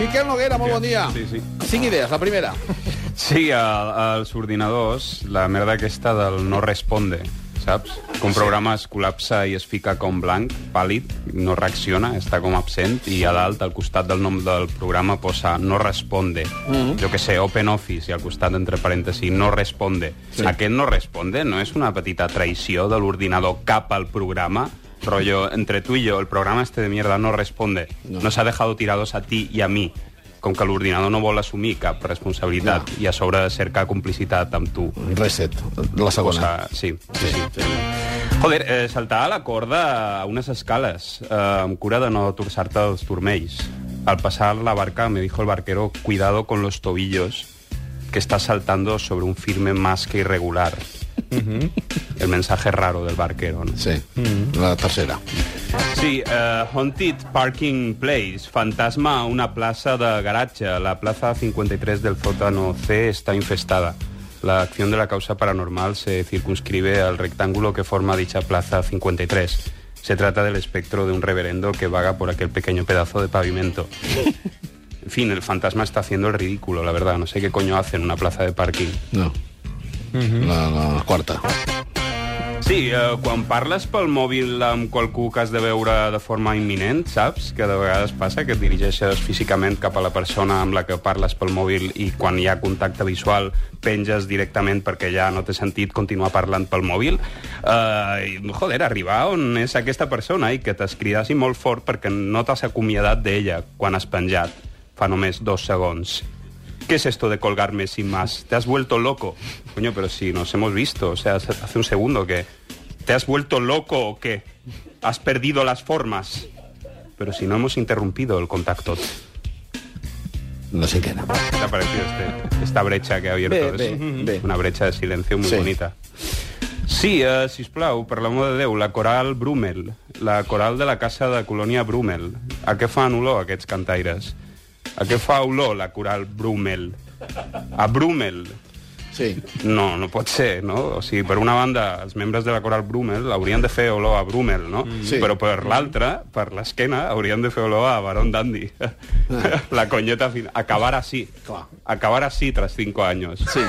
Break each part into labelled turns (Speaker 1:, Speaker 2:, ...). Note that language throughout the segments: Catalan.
Speaker 1: Miquel Noguera, molt bon dia.
Speaker 2: Sí, sí.
Speaker 1: Cinc idees, la primera.
Speaker 2: Sí, a- als ordinadors, la merda aquesta del no responde, saps? Que un programa es col·lapsa i es fica com blanc, pàl·lid, no reacciona, està com absent, i a dalt, al costat del nom del programa, posa no responde. Jo que sé, Open Office, i al costat, entre parèntesis, no responde.
Speaker 1: Sí.
Speaker 2: Aquest no responde no és una petita traïció de l'ordinador cap al programa? Rollo, entre tú y yo, el programa este de mierda no responde.
Speaker 1: No.
Speaker 2: Nos ha dejado tirados a ti y a mí. Com que l'ordinador no vol assumir cap responsabilitat
Speaker 1: No.
Speaker 2: i a sobre cercar complicitat amb tu.
Speaker 1: Reset, la segona.
Speaker 2: Cosa, sí, sí, sí. Joder, eh, saltar a la corda a unes escales, eh, amb cura de no torçar-te els turmells. Al pasar la barca me dijo el barquero, cuidado con los tobillos, que estás saltando sobre un firme más que irregular. El mensaje raro del barquero, ¿no?
Speaker 1: Sí, la tercera.
Speaker 2: Sí, eh, Haunted Parking Place, fantasma a una plaza de garatge. La plaza 53 del sótano C está infestada. La acción de la causa paranormal se circunscribe al rectángulo que forma dicha plaza 53. Se trata del espectro de un reverendo que vaga por aquel pequeño pedazo de pavimento. En fin, el fantasma está haciendo el ridículo, la verdad. No sé qué coño hace en una plaza de parking.
Speaker 1: No. la, la quarta.
Speaker 2: Sí, eh, quan parles pel mòbil amb qualcú que has de veure de forma imminent, saps? Que de vegades passa que et dirigeixes físicament cap a la persona amb la que parles pel mòbil i quan hi ha contacte visual penges directament perquè ja no té sentit continuar parlant pel mòbil. Eh, joder, arribar on és aquesta persona i que t'escridassi molt fort perquè no t'has acomiadat d'ella quan has penjat fa només dos segons. ¿Qué es esto de colgarme sin más? ¿Te has vuelto loco? Coño, pero si nos hemos visto, o sea, hace un segundo que... ¿Te has vuelto loco o qué? ¿Has perdido las formas? Pero si no hemos interrumpido el contacto.
Speaker 1: No sé era.
Speaker 2: ¿Qué te ha parecido este- esta brecha que ha abierto?
Speaker 1: Bé.
Speaker 2: Una brecha de silencio muy
Speaker 1: Sí.
Speaker 2: bonita. Sí, eh, sisplau, per l'amor de Déu, la coral Brumel, la coral de la casa de colònia Brumel. A què fan olor aquests cantaires? A què fa olor la coral Brumel? A Brumel.
Speaker 1: Sí.
Speaker 2: No, no pot ser, no? O sigui, per una banda, els membres de la coral Brumel haurien de fer olor a Brumel, no?
Speaker 1: Sí.
Speaker 2: Però per l'altra, per l'esquena, haurien de fer olor a Barón Dandy. la coñeta final. Acabar así.
Speaker 1: Clar.
Speaker 2: Acabar así tras cinco años.
Speaker 1: Sí.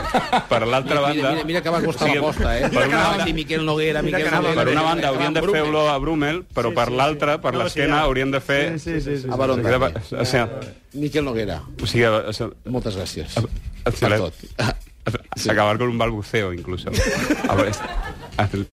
Speaker 2: Per l'altra banda...
Speaker 1: mira, mira que va costar
Speaker 2: o sigui,
Speaker 1: la posta, eh?
Speaker 2: Per una,
Speaker 1: a
Speaker 2: banda,
Speaker 1: Miquel Noguera, Miquel Noguera.
Speaker 2: per una banda haurien de fer olor a Brumel, però per l'altra, per
Speaker 3: No, sí,
Speaker 2: l'esquena,
Speaker 3: ja.
Speaker 2: haurien de fer...
Speaker 3: Sí, sí, sí.
Speaker 1: A Barón
Speaker 2: O sigui,
Speaker 1: Dandy.
Speaker 2: o sigui,
Speaker 1: Miquel Noguera.
Speaker 2: o sigui, o sigui,
Speaker 1: Moltes gràcies.
Speaker 2: a-
Speaker 1: Per tot.
Speaker 2: acabar con un balbuceo incluso.